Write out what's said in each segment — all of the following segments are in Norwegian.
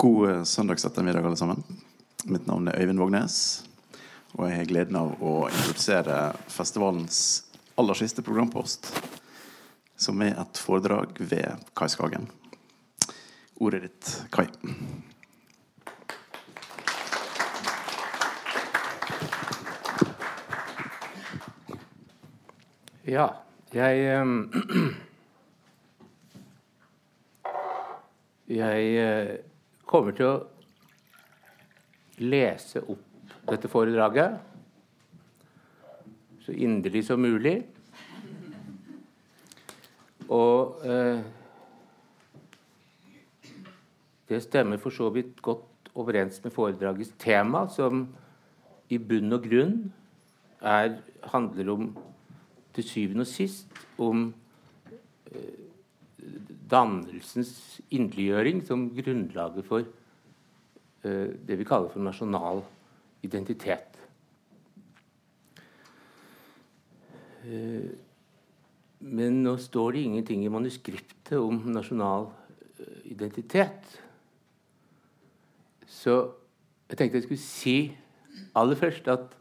God søndagsettermiddag, alle sammen. Mitt navn er Øyvind Vågnes. Og jeg har gleden av å introdusere festivalens aller siste programpost, som er et foredrag ved Kai Skagen. Ordet ditt, Kai. Ja, jeg ehm, Jeg eh, kommer til å lese opp dette foredraget så inderlig som mulig. Og eh, det stemmer for så vidt godt overens med foredragets tema, som i bunn og grunn er, handler om til syvende og sist om eh, dannelsens inderliggjøring som grunnlaget for uh, det vi kaller for nasjonal identitet. Uh, men nå står det ingenting i manuskriptet om nasjonal uh, identitet. Så jeg tenkte jeg skulle si aller først at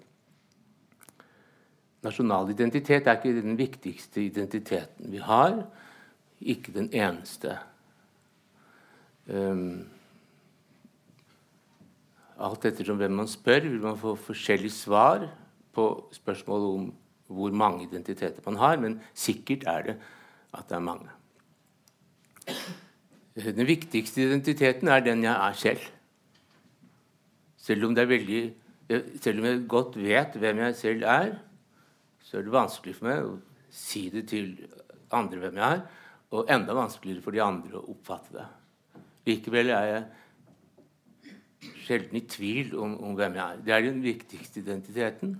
nasjonal identitet er ikke den viktigste identiteten vi har ikke den eneste. Um, alt ettersom hvem man spør, vil man få forskjellige svar på spørsmålet om hvor mange identiteter man har, men sikkert er det at det er mange. Den viktigste identiteten er den jeg er selv. Selv om, veldig, selv om jeg godt vet hvem jeg selv er, så er det vanskelig for meg å si det til andre hvem jeg er og enda vanskeligere for de andre å oppfatte det. Likevel er jeg sjelden i tvil om, om, hvem jeg er. Det er den viktigste identiteten.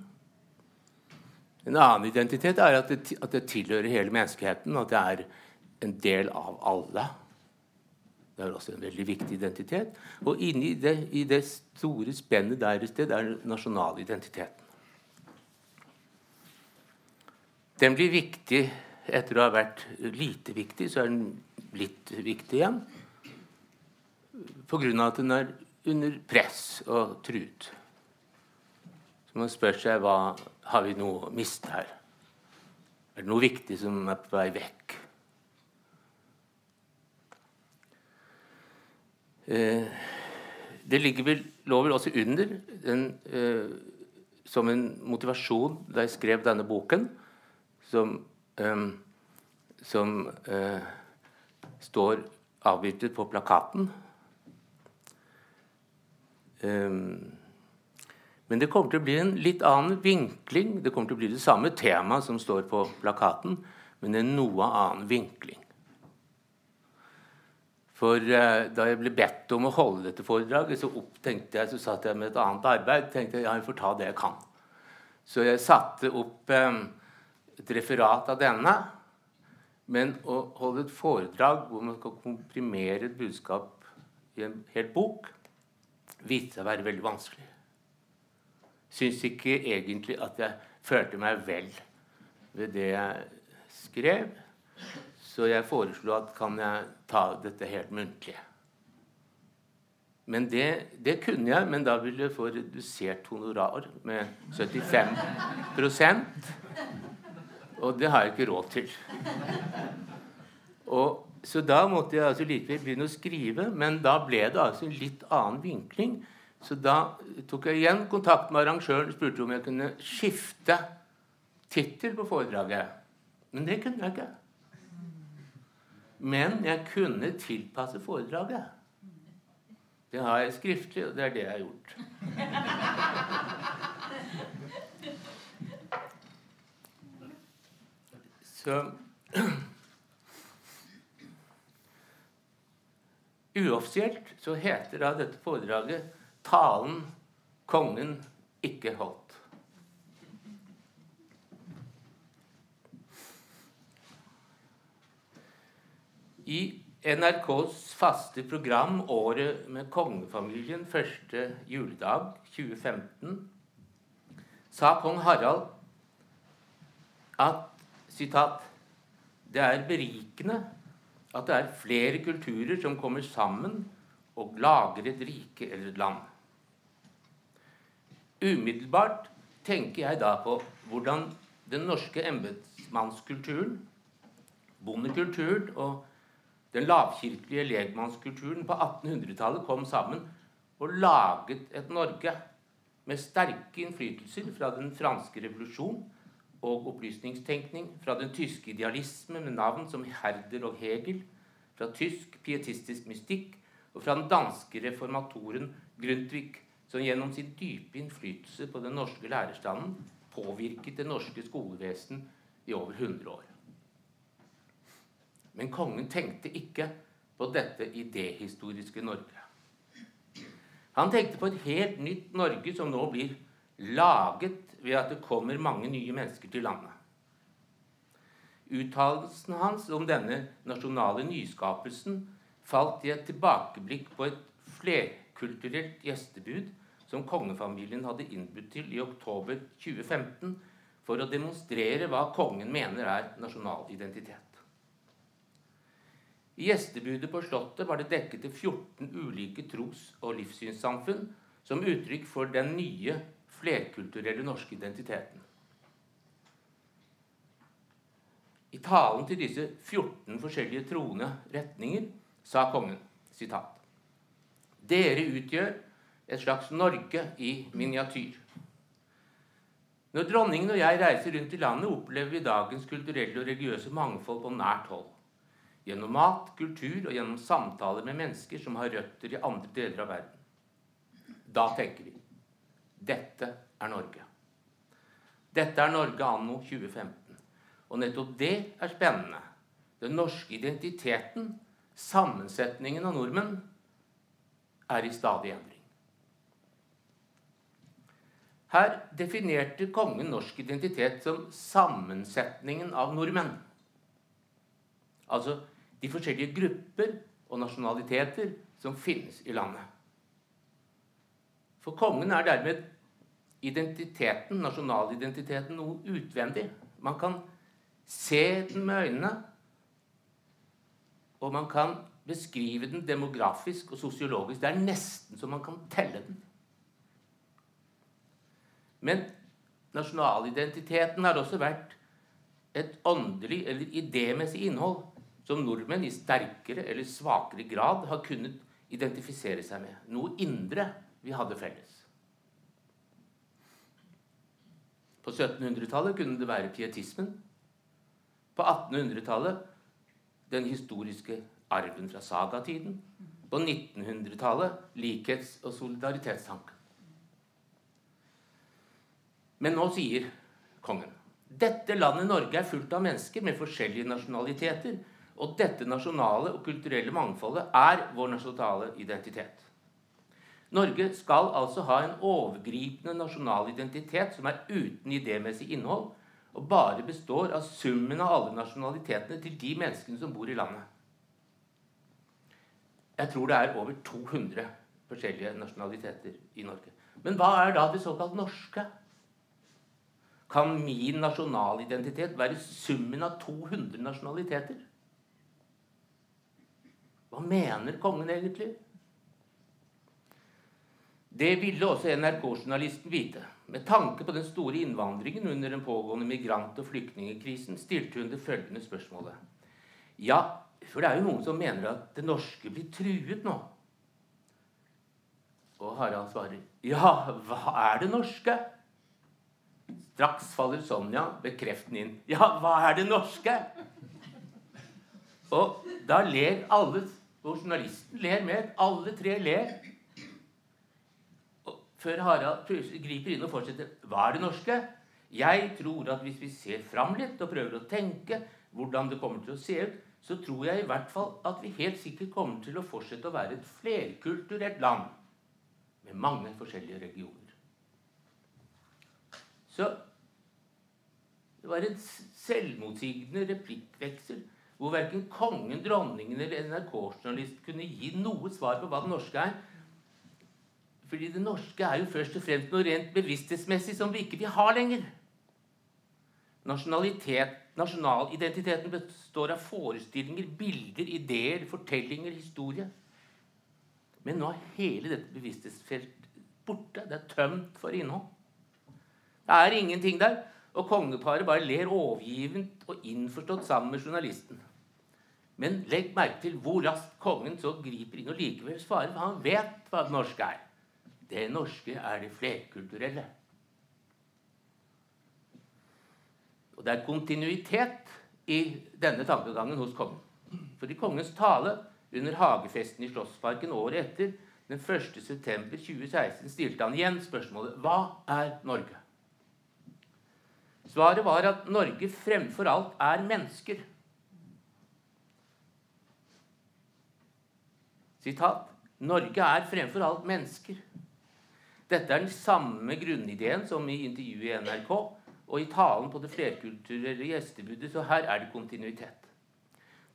En annen identitet er at det, at det tilhører hele menneskeheten, at jeg er en del av alle. Det er også en veldig viktig identitet. Og inni det, i det store spennet der et sted er nasjonalidentiteten. Den blir viktig etter å ha vært lite viktig, så er den blitt viktig igjen. Pga. at den er under press og truet. Så man spør seg hva har vi noe å miste her. Er det noe viktig som er på vei vekk? Eh, det vel, lå vel også under den, eh, som en motivasjon da jeg skrev denne boken, som um, som står avbildet på plakaten. Um, men det kommer til å bli en litt annen vinkling. Det kommer til å bli det samme temaet som står på plakaten, men en noe annen vinkling. For uh, Da jeg ble bedt om å holde dette foredraget, så opptenkte jeg, så satt jeg med et annet arbeid. tenkte jeg, ja, jeg får ta det jeg kan. Så jeg satte opp um, et referat av denne. Men å holde et foredrag hvor man skal komprimere et budskap i en hel bok, viste å være veldig vanskelig. Syns ikke egentlig at jeg følte meg vel ved det jeg skrev. Så jeg foreslo at kan jeg ta dette helt muntlig. Men det, det, kunne jeg, men da ville jeg få redusert honorar med 75% og det har jeg ikke råd til. Og, så da måtte jeg altså likevel begynne å skrive, men da ble det altså en litt annen vinkling. Så da tok jeg igjen kontakt med arrangøren og spurte om jeg kunne skifte tittel på foredraget. Men det kunne jeg ikke. Men jeg kunne tilpasse foredraget. Det har jeg skriftlig, og det er det jeg har gjort. Så Uoffisielt så heter da dette foredraget 'Talen kongen ikke holdt'. I NRKs faste program 'Året med kongefamilien' første juledag 2015 sa kong Harald at sitat, det er berikende at det er flere kulturer som kommer sammen og lager et rike eller et land. Umiddelbart tenker jeg da på hvordan den norske embetsmannskulturen, bondekulturen og den lavkirkelige legmannskulturen på 1800-tallet kom sammen og laget et Norge med sterke innflytelser fra den franske revolusjon og opplysningstenkning, fra den tyske idealisme med navn som Herder og Hegel, fra tysk pietistisk mystikk og fra den danske reformatoren Grundtvig, som gjennom sin dype innflytelse på den norske lærerstanden påvirket det norske skolevesen i over 100 år. Men kongen tenkte ikke på dette idéhistoriske Norge. Han tenkte på et helt nytt Norge som nå blir laget ved at det kommer mange nye mennesker til landet. Uttalelsen hans om denne nasjonale nyskapelsen falt i et tilbakeblikk på et flerkulturelt gjestebud som kongefamilien hadde innbudt til i oktober 2015 for å demonstrere hva kongen mener er nasjonal identitet. I gjestebudet på Slottet var det dekket til 14 ulike tros- og livssynssamfunn som uttrykk for den nye, flerkulturelle norske identiteten. I talen til disse 14 forskjellige troende retninger sa kongen sitat, Dere utgjør et slags Norge i miniatyr. Når dronningen og jeg reiser rundt i landet, opplever vi dagens kulturelle og religiøse mangfold på nært hold. Gjennom mat, kultur og gjennom samtaler med mennesker som har røtter i andre deler av verden. Da tenker vi dette er Norge. Dette er Norge anno 2015. Og nettopp det er spennende. Den norske identiteten, sammensetningen av nordmenn, er i stadig endring. Her definerte kongen norsk identitet som sammensetningen av nordmenn. Altså de forskjellige grupper og nasjonaliteter som finnes i landet. For kongen er dermed identiteten, nasjonalidentiteten, noe utvendig. Man kan se den med øynene, og man kan beskrive den demografisk og sosiologisk. Det er nesten så man kan telle den. Men nasjonalidentiteten har også vært et åndelig eller idémessig innhold som nordmenn i sterkere eller svakere grad har kunnet identifisere seg med. Noe indre vi hadde felles. På 1700-tallet kunne det være pietismen. På 1800-tallet den historiske arven fra sagatiden. På 1900-tallet likhets- og solidaritetstanken. Men nå sier kongen dette landet Norge er fullt av mennesker med forskjellige nasjonaliteter. Og dette nasjonale og kulturelle mangfoldet er vår nasjonale identitet. Norge skal altså ha en overgripende nasjonal identitet som er uten idémessig innhold, og bare består av summen av alle nasjonalitetene til de menneskene som bor i landet. Jeg tror det er over 200 forskjellige nasjonaliteter i Norge. Men hva er da det såkalt norske? Kan min nasjonalidentitet være summen av 200 nasjonaliteter? Hva mener kongen egentlig? Det ville også NRK-journalisten vite. Med tanke på den store innvandringen under den pågående migrant- og flyktningkrisen stilte hun det følgende spørsmålet. Ja, for det er jo noen som mener at det norske blir truet nå. Og Harald svarer, ja, hva er det norske? Straks faller Sonja bekreftende inn. Ja, hva er det norske? Og da ler alle, og journalisten ler med. Alle tre ler. Før Harald griper inn og fortsetter. Hva er det norske? Jeg tror at hvis vi ser fram litt og prøver å tenke hvordan det kommer til å se ut, så tror jeg i hvert fall at vi helt sikkert kommer til å fortsette å være et flerkulturelt land med mange forskjellige regioner. Så det var en selvmotsigende replikkveksel hvor verken kongen, dronningen eller NRK-journalist kunne gi noe svar på hva det norske er. Fordi det norske er jo først og fremst noe rent bevissthetsmessig som vi ikke vil ha lenger. Nasjonalidentiteten består av forestillinger, bilder, ideer, fortellinger, historie. Men nå er hele dette bevissthetsfeltet borte. Det er tømt for innhold. Det er ingenting der. Og kongeparet bare ler overgivent og innforstått sammen med journalisten. Men legg merke til hvor raskt kongen så griper inn og likevel svarer. For han vet hva det norske er. Det norske er det flerkulturelle. Og det er kontinuitet i denne tankegangen hos kongen. For i kongens tale under hagefesten i Slottsparken året etter, den 1. september 2016, stilte han igjen spørsmålet Hva er Norge? Svaret var at Norge fremfor alt er mennesker. Sitat. Norge er fremfor alt mennesker. Dette er den samme grunnideen som i intervjuet i NRK og i talen på det flerkulturelle gjestebudet, så her er det kontinuitet.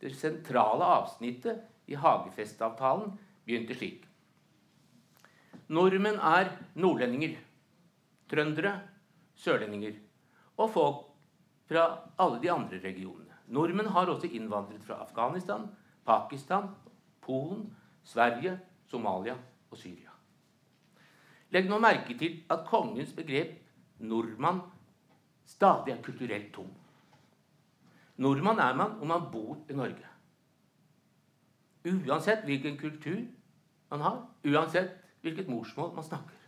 Det sentrale avsnittet i Hagefestavtalen begynte slik. Nordmenn er nordlendinger, trøndere, sørlendinger og folk fra alle de andre regionene. Nordmenn har også innvandret fra Afghanistan, Pakistan, Polen, Sverige, Somalia og Syria. Legg nå merke til at kongens begrep nordmann stadig er kulturelt tom. Nordmann er man om man bor i Norge. Uansett hvilken kultur man har, uansett hvilket morsmål man snakker.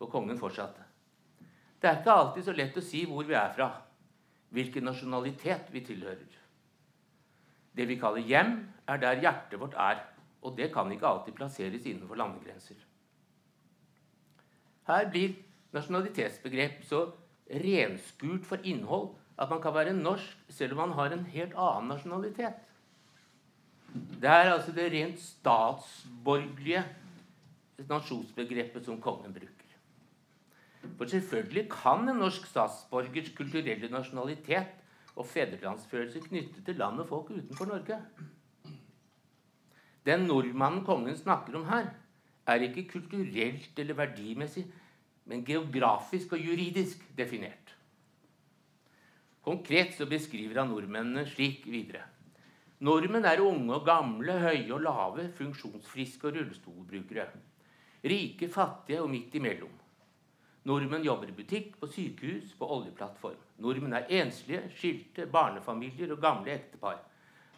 Og kongen fortsatte. Det er ikke alltid så lett å si hvor vi er fra, hvilken nasjonalitet vi tilhører. Det vi kaller hjem, er der hjertet vårt er, og det kan ikke alltid plasseres innenfor landegrenser. Her blir nasjonalitetsbegrep så renskurt for innhold at man kan være norsk selv om man har en helt annen nasjonalitet. Det er altså det rent statsborgerlige nasjonsbegrepet som kongen bruker. For selvfølgelig kan en norsk statsborgers kulturelle nasjonalitet og fedrelandsfølelse knytte til land og folk utenfor Norge. Den nordmannen kongen snakker om her, er ikke kulturelt eller verdimessig, men geografisk og juridisk definert. Konkret så beskriver han nordmennene slik videre. Nordmenn er unge og gamle, høye og lave, funksjonsfriske og rullestolbrukere. Rike, fattige og midt imellom. Nordmenn jobber i butikk, på sykehus, på oljeplattform. Nordmenn er enslige, skilte, barnefamilier og gamle ektepar.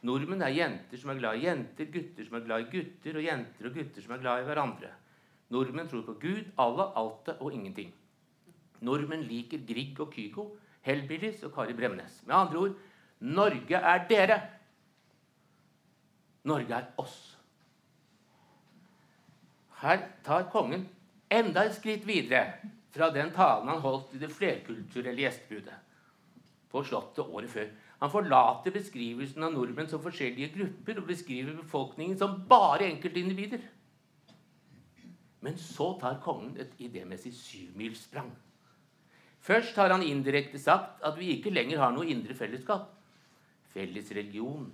Nordmenn er jenter som er glad i jenter, gutter som er glad i gutter, og jenter og gutter som er glad i hverandre. Nordmenn tror på Gud, Allah, Altet og ingenting. Nordmenn liker Grieg og Kygo, Hellbillies og Kari Bremnes. Med andre ord Norge er dere. Norge er oss. Her tar kongen enda et skritt videre fra den talen han holdt i det flerkulturelle gjestebudet på Slottet året før. Han forlater beskrivelsen av nordmenn som forskjellige grupper og beskriver befolkningen som bare enkeltindivider. Men så tar kongen et idémessig syvmilssprang. Først har han indirekte sagt at vi ikke lenger har noe indre fellesskap. Felles religion,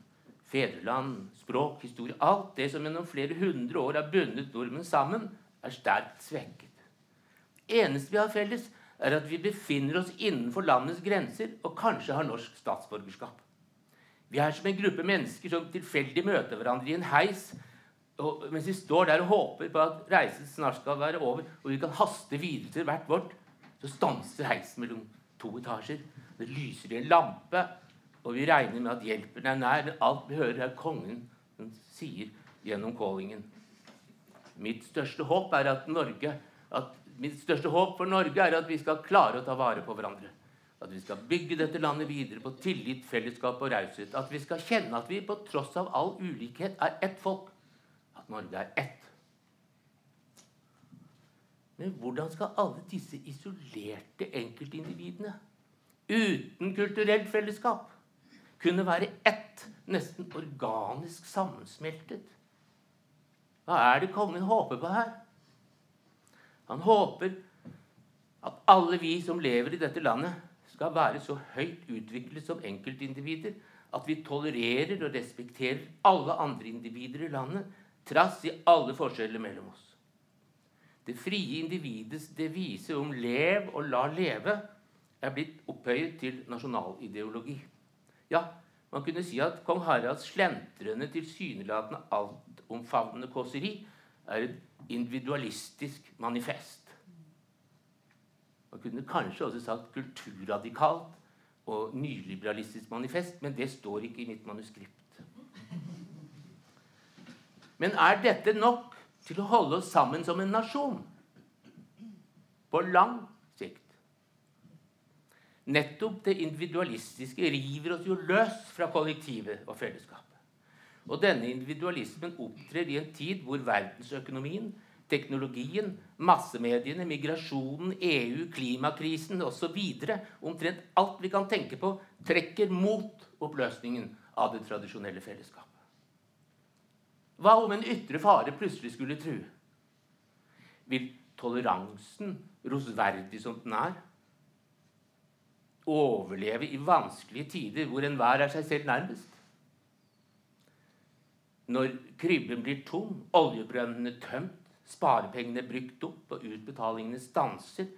fedreland, språk, historie Alt det som gjennom flere hundre år har bundet nordmenn sammen, er sterkt svekket. eneste vi har felles, er at vi befinner oss innenfor landets grenser og kanskje har norsk statsborgerskap. Vi er som en gruppe mennesker som tilfeldig møter hverandre i en heis og mens vi står der og håper på at reisen snart skal være over, og vi kan haste videre til hvert vårt, så stanser heisen mellom to etasjer. Det lyser i en lampe, og vi regner med at hjelpen er nær. Men alt vi hører, er kongen som sier gjennom callingen. Mitt største håp er at Norge at Mitt største håp for Norge er at vi skal klare å ta vare på hverandre. At vi skal bygge dette landet videre på tillit, fellesskap og raushet. At vi skal kjenne at vi på tross av all ulikhet er ett folk. At Norge er ett. Men hvordan skal alle disse isolerte enkeltindividene uten kulturelt fellesskap kunne være ett, nesten organisk sammensmeltet? Hva er det kongen håper på her? Han håper at alle vi som lever i dette landet, skal være så høyt utviklet som enkeltindivider at vi tolererer og respekterer alle andre individer i landet, trass i alle forskjeller mellom oss. Det frie individets devise om 'lev og la leve' er blitt opphøyet til nasjonalideologi. Ja, man kunne si at kong Haralds slentrende, tilsynelatende altomfavnende kåseri er et individualistisk manifest. Man kunne kanskje også sagt kulturradikalt og nyliberalistisk manifest, men det står ikke i mitt manuskript. Men er dette nok til å holde oss sammen som en nasjon? På lang sikt. Nettopp det individualistiske river oss jo løs fra kollektivet og fellesskapet. Og denne individualismen opptrer i en tid hvor verdensøkonomien, teknologien, massemediene, migrasjonen, EU, klimakrisen osv. omtrent alt vi kan tenke på, trekker mot oppløsningen av det tradisjonelle fellesskapet. Hva om en ytre fare plutselig skulle true? Vil toleransen, rosverdig som den er, overleve i vanskelige tider hvor enhver er seg selv nærmest? Når krybben blir tom, oljebrønnene tømt, sparepengene brukt opp og utbetalingene stanser,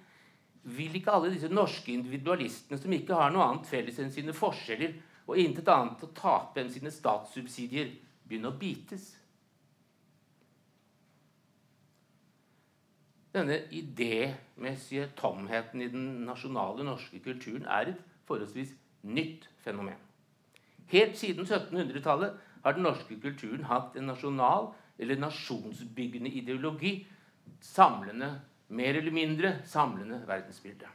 vil ikke alle disse norske individualistene som ikke har noe annet felles enn sine forskjeller og intet annet å tape enn sine statssubsidier, begynne å bites? Denne idémessige tomheten i den nasjonale norske kulturen er et forholdsvis nytt fenomen. Helt siden 1700-tallet har den norske kulturen hatt en nasjonal eller nasjonsbyggende ideologi samlende, mer eller mindre samlende verdensbildet.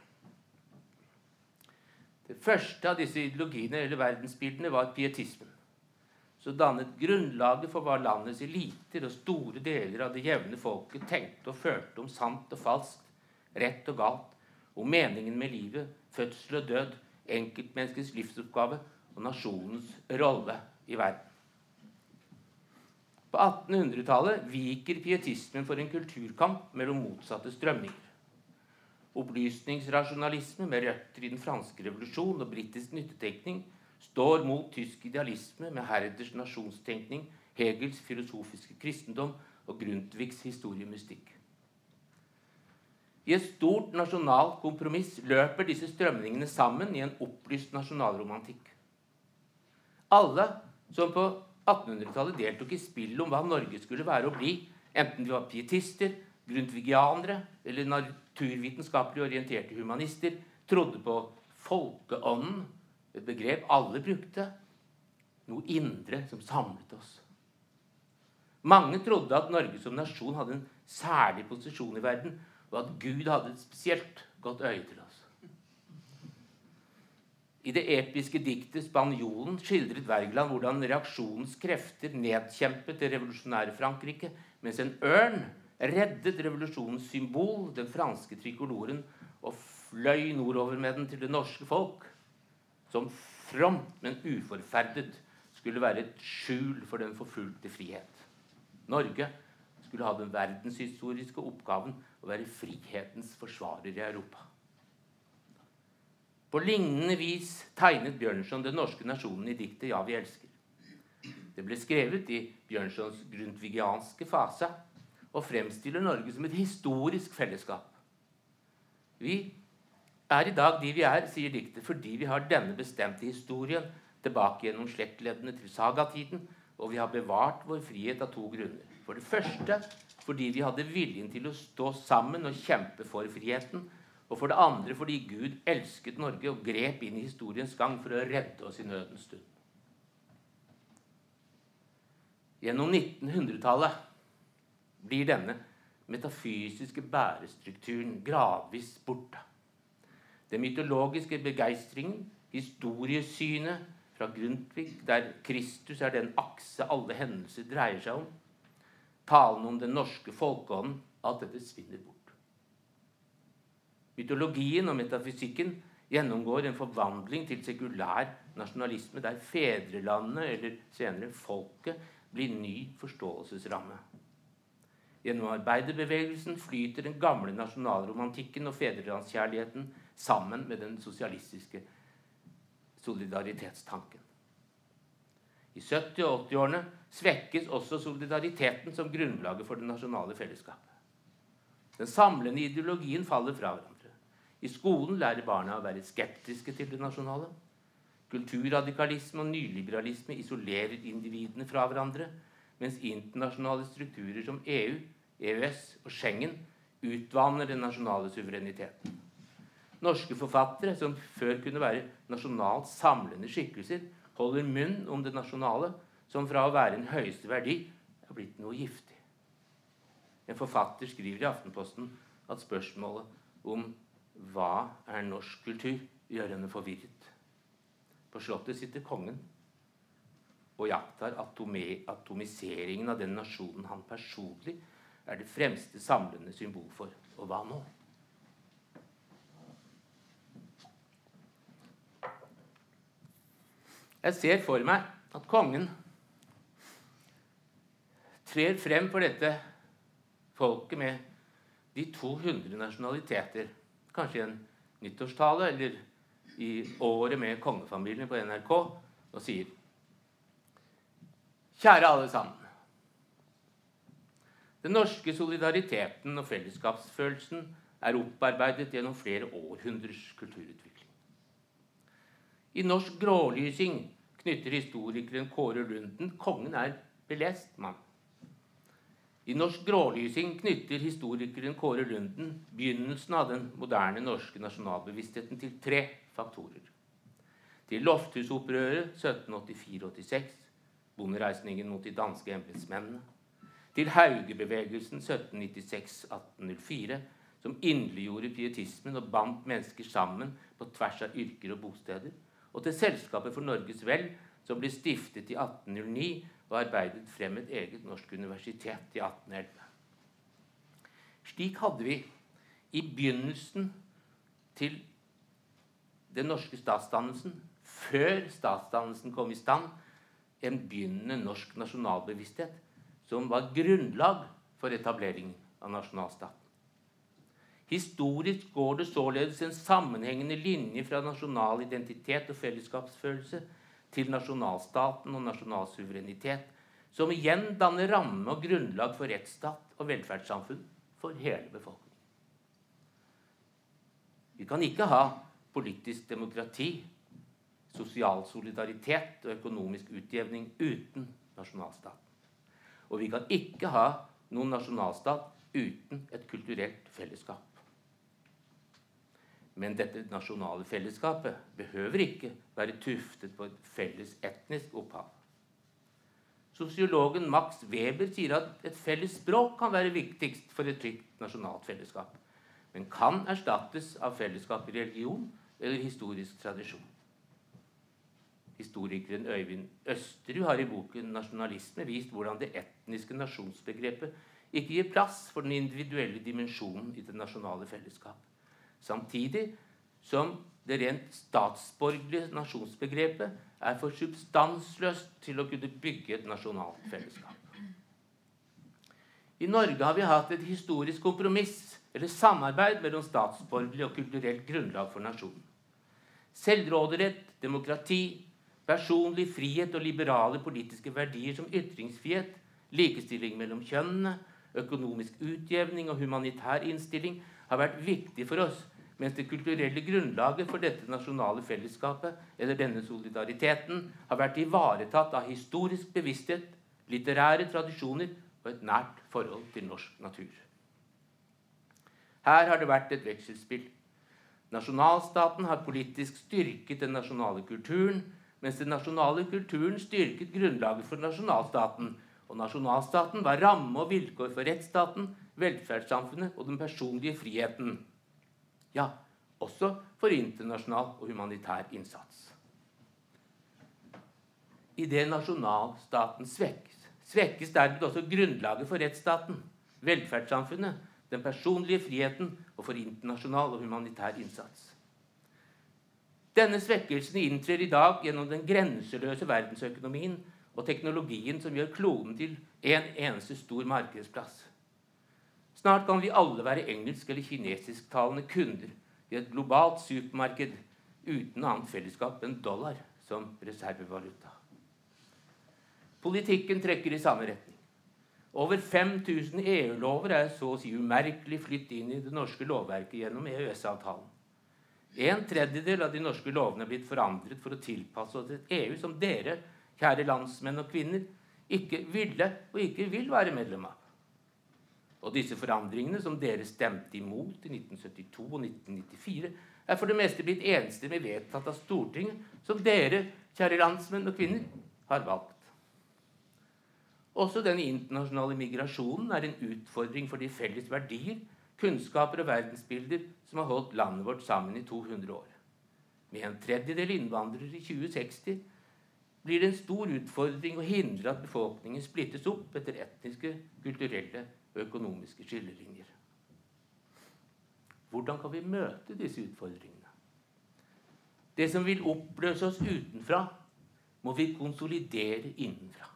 Det første av disse ideologiene eller verdensbildene var pietismen, som dannet grunnlaget for hva landets eliter og store deler av det jevne folket tenkte og følte om sant og falskt, rett og galt, om meningen med livet, fødsel og død, enkeltmenneskets livsoppgave og nasjonens rolle i verden. På 1800-tallet viker pietismen for en kulturkamp mellom motsatte strømninger. Opplysningsrasjonalisme med røtter i den franske revolusjon og britisk nyttetenkning står mot tysk idealisme med Herders nasjonstenkning, Hegels filosofiske kristendom og Grundtvigs historiemystikk. I et stort nasjonalt kompromiss løper disse strømningene sammen i en opplyst nasjonalromantikk. Alle som på 1800-tallet deltok i spillet om hva Norge skulle være og bli, enten vi var pietister, grundtvigianere eller naturvitenskapelig orienterte humanister, trodde på folkeånden, et begrep alle brukte, noe indre som samlet oss. Mange trodde at Norge som nasjon hadde en særlig posisjon i verden, og at Gud hadde et spesielt godt øye til oss. I det episke diktet 'Spanjolen' skildret Wergeland hvordan reaksjonens krefter nedkjempet det revolusjonære Frankrike, mens en ørn reddet revolusjonens symbol, den franske trikoloren, og fløy nordover med den til det norske folk, som fromt, men uforferdet, skulle være et skjul for den forfulgte frihet. Norge skulle ha den verdenshistoriske oppgaven å være frihetens forsvarer i Europa. På lignende vis tegnet Bjørnson den norske nasjonen i diktet 'Ja, vi elsker'. Det ble skrevet i Bjørnsons grundtvigianske fase og fremstiller Norge som et historisk fellesskap. Vi er i dag de vi er, sier diktet, fordi vi har denne bestemte historien tilbake gjennom slektleddene til sagatiden, og vi har bevart vår frihet av to grunner. For det første fordi vi hadde viljen til å stå sammen og kjempe for friheten og for det andre fordi Gud elsket Norge og grep inn i historiens gang for å redde oss i nødens stund. Gjennom 1900-tallet blir denne metafysiske bærestrukturen gradvis borte. Den mytologiske begeistringen, historiesynet fra Grundtvig, der Kristus er den akse alle hendelser dreier seg om, talen om den norske folkeånden, alt dette svinner bort. Mytologien og metafysikken gjennomgår en forvandling til sekulær nasjonalisme, der fedrelandet, eller senere folket, blir ny forståelsesramme. Gjennom arbeiderbevegelsen flyter den gamle nasjonalromantikken og fedrelandskjærligheten sammen med den sosialistiske solidaritetstanken. I 70- og 80-årene svekkes også solidariteten som grunnlaget for det nasjonale fellesskapet. Den samlende ideologien faller fra hverandre. I skolen lærer barna å være skeptiske til det nasjonale. Kulturradikalisme og nyliberalisme isolerer individene fra hverandre, mens internasjonale strukturer som EU EØS og Schengen utvanner den nasjonale suvereniteten. Norske forfattere, som før kunne være nasjonalt samlende skikkelser, holder munn om det nasjonale, som fra å være en høyeste verdi er blitt noe giftig. En forfatter skriver i Aftenposten at spørsmålet om hva er norsk kultur, gjør henne forvirret. På slottet sitter kongen og iakttar atomiseringen av den nasjonen han personlig er det fremste samlende symbol for. Og hva nå? Jeg ser for meg at kongen trer frem for dette folket med de 200 nasjonaliteter. Kanskje i en nyttårstale eller i året med kongefamilien på NRK og sier Kjære alle sammen. Den norske solidariteten og fellesskapsfølelsen er opparbeidet gjennom flere århundrers kulturutvikling. I norsk grålysing knytter historikeren Kåre Lunden kongen er belest mann. I norsk grålysing knytter historikeren Kåre Lunden begynnelsen av den moderne norske nasjonalbevisstheten til tre faktorer. Til Lofthusopprøret 1784-86, bondereisningen mot de danske embetsmennene. Til Haugebevegelsen 1796-1804, som inderliggjorde pietismen og bandt mennesker sammen på tvers av yrker og bosteder. Og til Selskapet for Norges Vel, som ble stiftet i 1809 og arbeidet frem et eget norsk universitet i 1811. Slik hadde vi i begynnelsen til den norske statsdannelsen, før statsdannelsen kom i stand, en begynnende norsk nasjonalbevissthet som var grunnlag for etableringen av nasjonalstaten. Historisk går det således en sammenhengende linje fra nasjonal identitet og fellesskapsfølelse til nasjonalstaten og nasjonal suverenitet, som igjen danner ramme og grunnlag for rettsstat og velferdssamfunn for hele befolkningen. Vi kan ikke ha politisk demokrati sosial solidaritet og økonomisk utjevning uten nasjonalstaten. Og vi kan ikke ha noen nasjonalstat uten et kulturelt fellesskap. Men dette nasjonale fellesskapet behøver ikke være tuftet på et felles etnisk opphav. Sosiologen Max Weber sier at et felles språk kan være viktigst for et trygt nasjonalt fellesskap, men kan erstattes av fellesskap i religion eller historisk tradisjon. Historikeren Øyvind Østerud har i boken 'Nasjonalisme' vist hvordan det etniske nasjonsbegrepet ikke gir plass for den individuelle dimensjonen i det nasjonale fellesskap. Samtidig som det rent statsborgerlige nasjonsbegrepet er for substansløst til å kunne bygge et nasjonalt fellesskap. I Norge har vi hatt et historisk kompromiss, eller samarbeid, mellom statsborgerlig og kulturelt grunnlag for nasjonen. Selvråderett, demokrati, Personlig frihet og liberale politiske verdier som ytringsfrihet, likestilling mellom kjønnene, økonomisk utjevning og humanitær innstilling har vært viktig for oss, mens det kulturelle grunnlaget for dette nasjonale fellesskapet, eller denne solidariteten, har vært ivaretatt av historisk bevissthet, litterære tradisjoner og et nært forhold til norsk natur. Her har det vært et vekselspill. Nasjonalstaten har politisk styrket den nasjonale kulturen, mens den nasjonale kulturen styrket grunnlaget for nasjonalstaten. Og nasjonalstaten var ramme og vilkår for rettsstaten, velferdssamfunnet og den personlige friheten. Ja, også for internasjonal og humanitær innsats. Idet nasjonalstaten svekkes, svekkes dermed også grunnlaget for rettsstaten, velferdssamfunnet, den personlige friheten og for internasjonal og humanitær innsats. Denne svekkelsen inntrer i dag gjennom den grenseløse verdensøkonomien og teknologien som gjør kloden til en eneste stor markedsplass. Snart kan vi alle være engelsk- eller kinesisktalende kunder i et globalt supermarked uten annet fellesskap enn dollar som reservevaluta. Politikken trekker i samme retning. Over 5000 EU-lover er så å si umerkelig flyttet inn i det norske lovverket gjennom EØS-avtalen. En tredjedel av de norske lovene er blitt forandret for å tilpasse oss et EU som dere, kjære landsmenn og -kvinner, ikke ville og ikke vil være medlem av. Og disse forandringene, som dere stemte imot i 1972 og 1994, er for det meste blitt enstemmig vedtatt av Stortinget, som dere, kjære landsmenn og -kvinner, har valgt. Også den internasjonale migrasjonen er en utfordring for de felles verdier, kunnskaper og verdensbilder som har holdt landet vårt sammen i 200 år. Med en tredjedel innvandrere i 2060 blir det en stor utfordring å hindre at befolkningen splittes opp etter etniske, kulturelle økonomiske skillelinjer. Hvordan kan vi møte disse utfordringene? Det som vil oppløse oss utenfra, må vi konsolidere innenfra.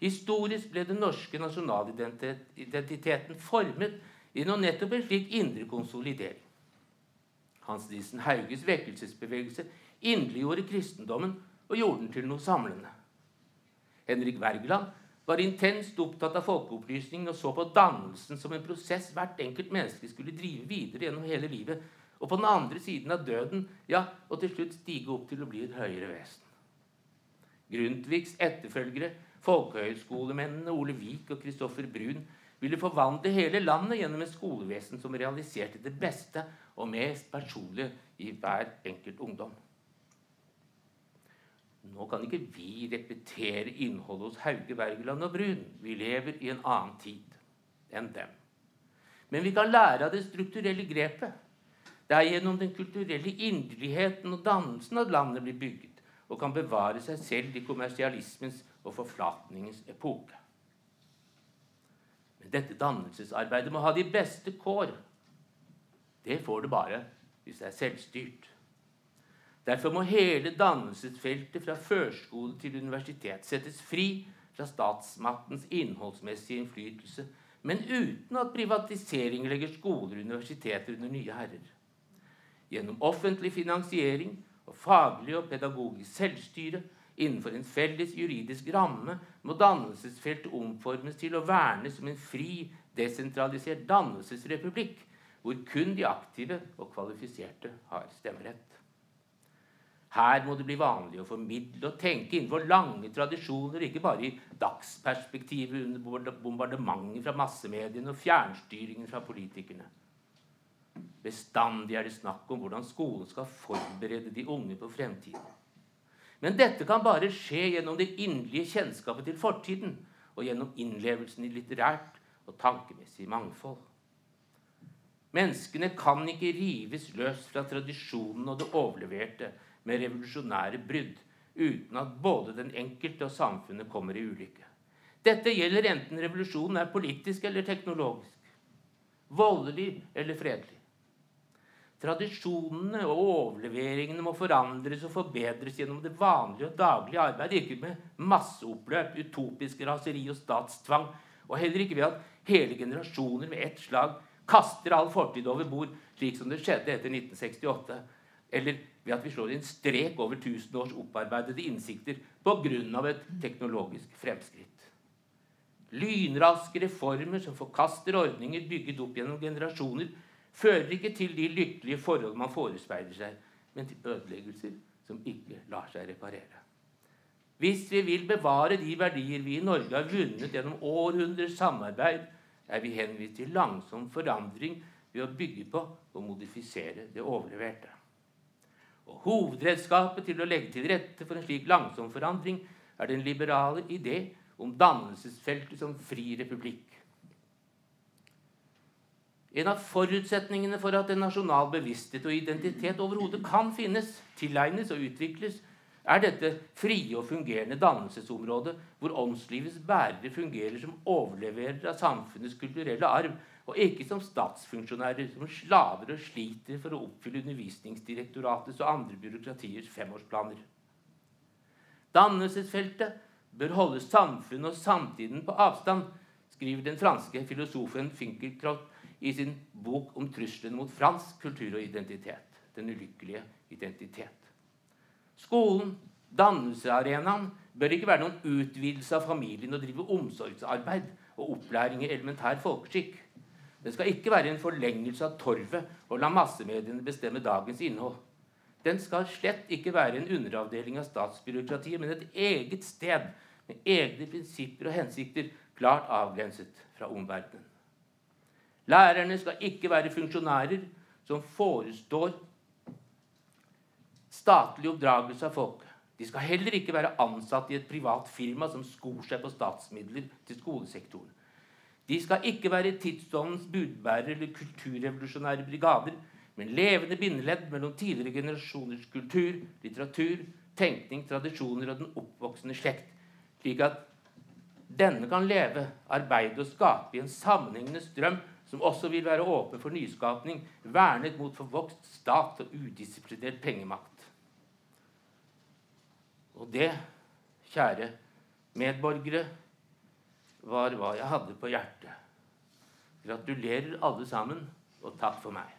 Historisk ble den norske nasjonalidentiteten formet gjennom nettopp en slik indre konsolidering. Hans Nissen Hauges vekkelsesbevegelse inderliggjorde kristendommen og gjorde den til noe samlende. Henrik Wergeland var intenst opptatt av folkeopplysningen og så på dannelsen som en prosess hvert enkelt menneske skulle drive videre gjennom hele livet, og på den andre siden av døden, ja, og til slutt stige opp til å bli et høyere vesen. Grundtvigs etterfølgere, folkehøyskolemennene Ole Vik og Kristoffer Brun, ville forvandle hele landet gjennom et skolevesen som realiserte det beste og mest personlige i hver enkelt ungdom. Nå kan ikke vi repetere innholdet hos Hauge, Wergeland og Brun. Vi lever i en annen tid enn dem. Men vi kan lære av det strukturelle grepet. Det er gjennom den kulturelle inderligheten og dannelsen at landet blir bygget og kan bevare seg selv i kommersialismens og forflatningens epoke. Men dette dannelsesarbeidet må ha de beste kår. Det får det bare hvis det er selvstyrt. Derfor må hele dannelsesfeltet fra førskole til universitet settes fri fra statsmaktens innholdsmessige innflytelse, men uten at privatisering legger skoler og universiteter under nye herrer. Gjennom offentlig finansiering og faglig og pedagogisk selvstyre innenfor en felles juridisk ramme må dannelsesfeltet omformes til å verne som en fri, desentralisert dannelsesrepublikk, hvor kun de aktive og kvalifiserte har stemmerett. Her må det bli vanlig å formidle og tenke innenfor lange tradisjoner, ikke bare i dagsperspektivet under bombardementet fra massemediene og fjernstyringen fra politikerne. Bestandig er det snakk om hvordan skolen skal forberede de unge på fremtiden. Men dette kan bare skje gjennom det inderlige kjennskapet til fortiden og gjennom innlevelsen i litterært og tankemessig mangfold. Menneskene kan ikke rives løs fra tradisjonen og det overleverte med revolusjonære brudd uten at både den enkelte og samfunnet kommer i ulykke. Dette gjelder enten revolusjonen er politisk eller teknologisk, voldelig eller fredelig. Tradisjonene og overleveringene må forandres og forbedres gjennom det vanlige og daglige arbeidet, ikke med masseoppløp, utopisk raseri og statstvang, og heller ikke ved at hele generasjoner med ett slag kaster all fortid over bord, slik som det skjedde etter 1968, eller ved at vi slår en strek over tusen års opparbeidede innsikter pga. et teknologisk fremskritt. Lynraske reformer som forkaster ordninger bygget opp gjennom generasjoner, fører ikke til de lykkelige forhold man forespeiler seg, men til ødeleggelser som ikke lar seg reparere. Hvis vi vil bevare de verdier vi i Norge har vunnet gjennom århundrers samarbeid, er vi henvist til langsom forandring ved å bygge på og modifisere det overleverte. Og Hovedredskapet til å legge til rette for en slik langsom forandring er den liberale idé om dannelsesfeltet som fri republikk. En av forutsetningene for at en nasjonal bevissthet og identitet overhodet kan finnes, tilegnes og utvikles, er dette frie og fungerende dannelsesområdet hvor åndslivets bærere fungerer som overleverere av samfunnets kulturelle arv og ikke som statsfunksjonærer, som slaver og sliter for å oppfylle Undervisningsdirektoratets og andre byråkratiers femårsplaner. Dannelsesfeltet bør holde samfunnet og samtiden på avstand, skriver den franske filosofen Finkelkraut i sin bok om trusselen mot fransk kultur og identitet. Den ulykkelige identitet. Skolen, dannelsesarenaen, bør ikke være noen utvidelse av familien og drive omsorgsarbeid og opplæring i elementær folkeskikk. Den skal ikke være en forlengelse av torvet og la massemediene bestemme dagens innhold. Den skal slett ikke være en underavdeling av statsbyråkratiet, men et eget sted med egne prinsipper og hensikter klart avgrenset fra omverdenen. Lærerne skal ikke være funksjonærer som forestår statlig oppdragelse av folk. De skal heller ikke være ansatt i et privat firma som skor seg på statsmidler til skolesektoren. De skal ikke være tidsåndens budbærere eller kulturrevolusjonære brigader, men levende bindeledd mellom tidligere generasjoners kultur, litteratur, tenkning, tradisjoner og den oppvoksende slekt, slik at denne kan leve, arbeide og skape i en sammenhengende strøm som også vil være åpen for nyskapning, vernet mot forvokst stat og udisiplinert pengemakt. Og det, kjære medborgere, var hva jeg hadde på hjertet. Gratulerer alle sammen, og takk for meg.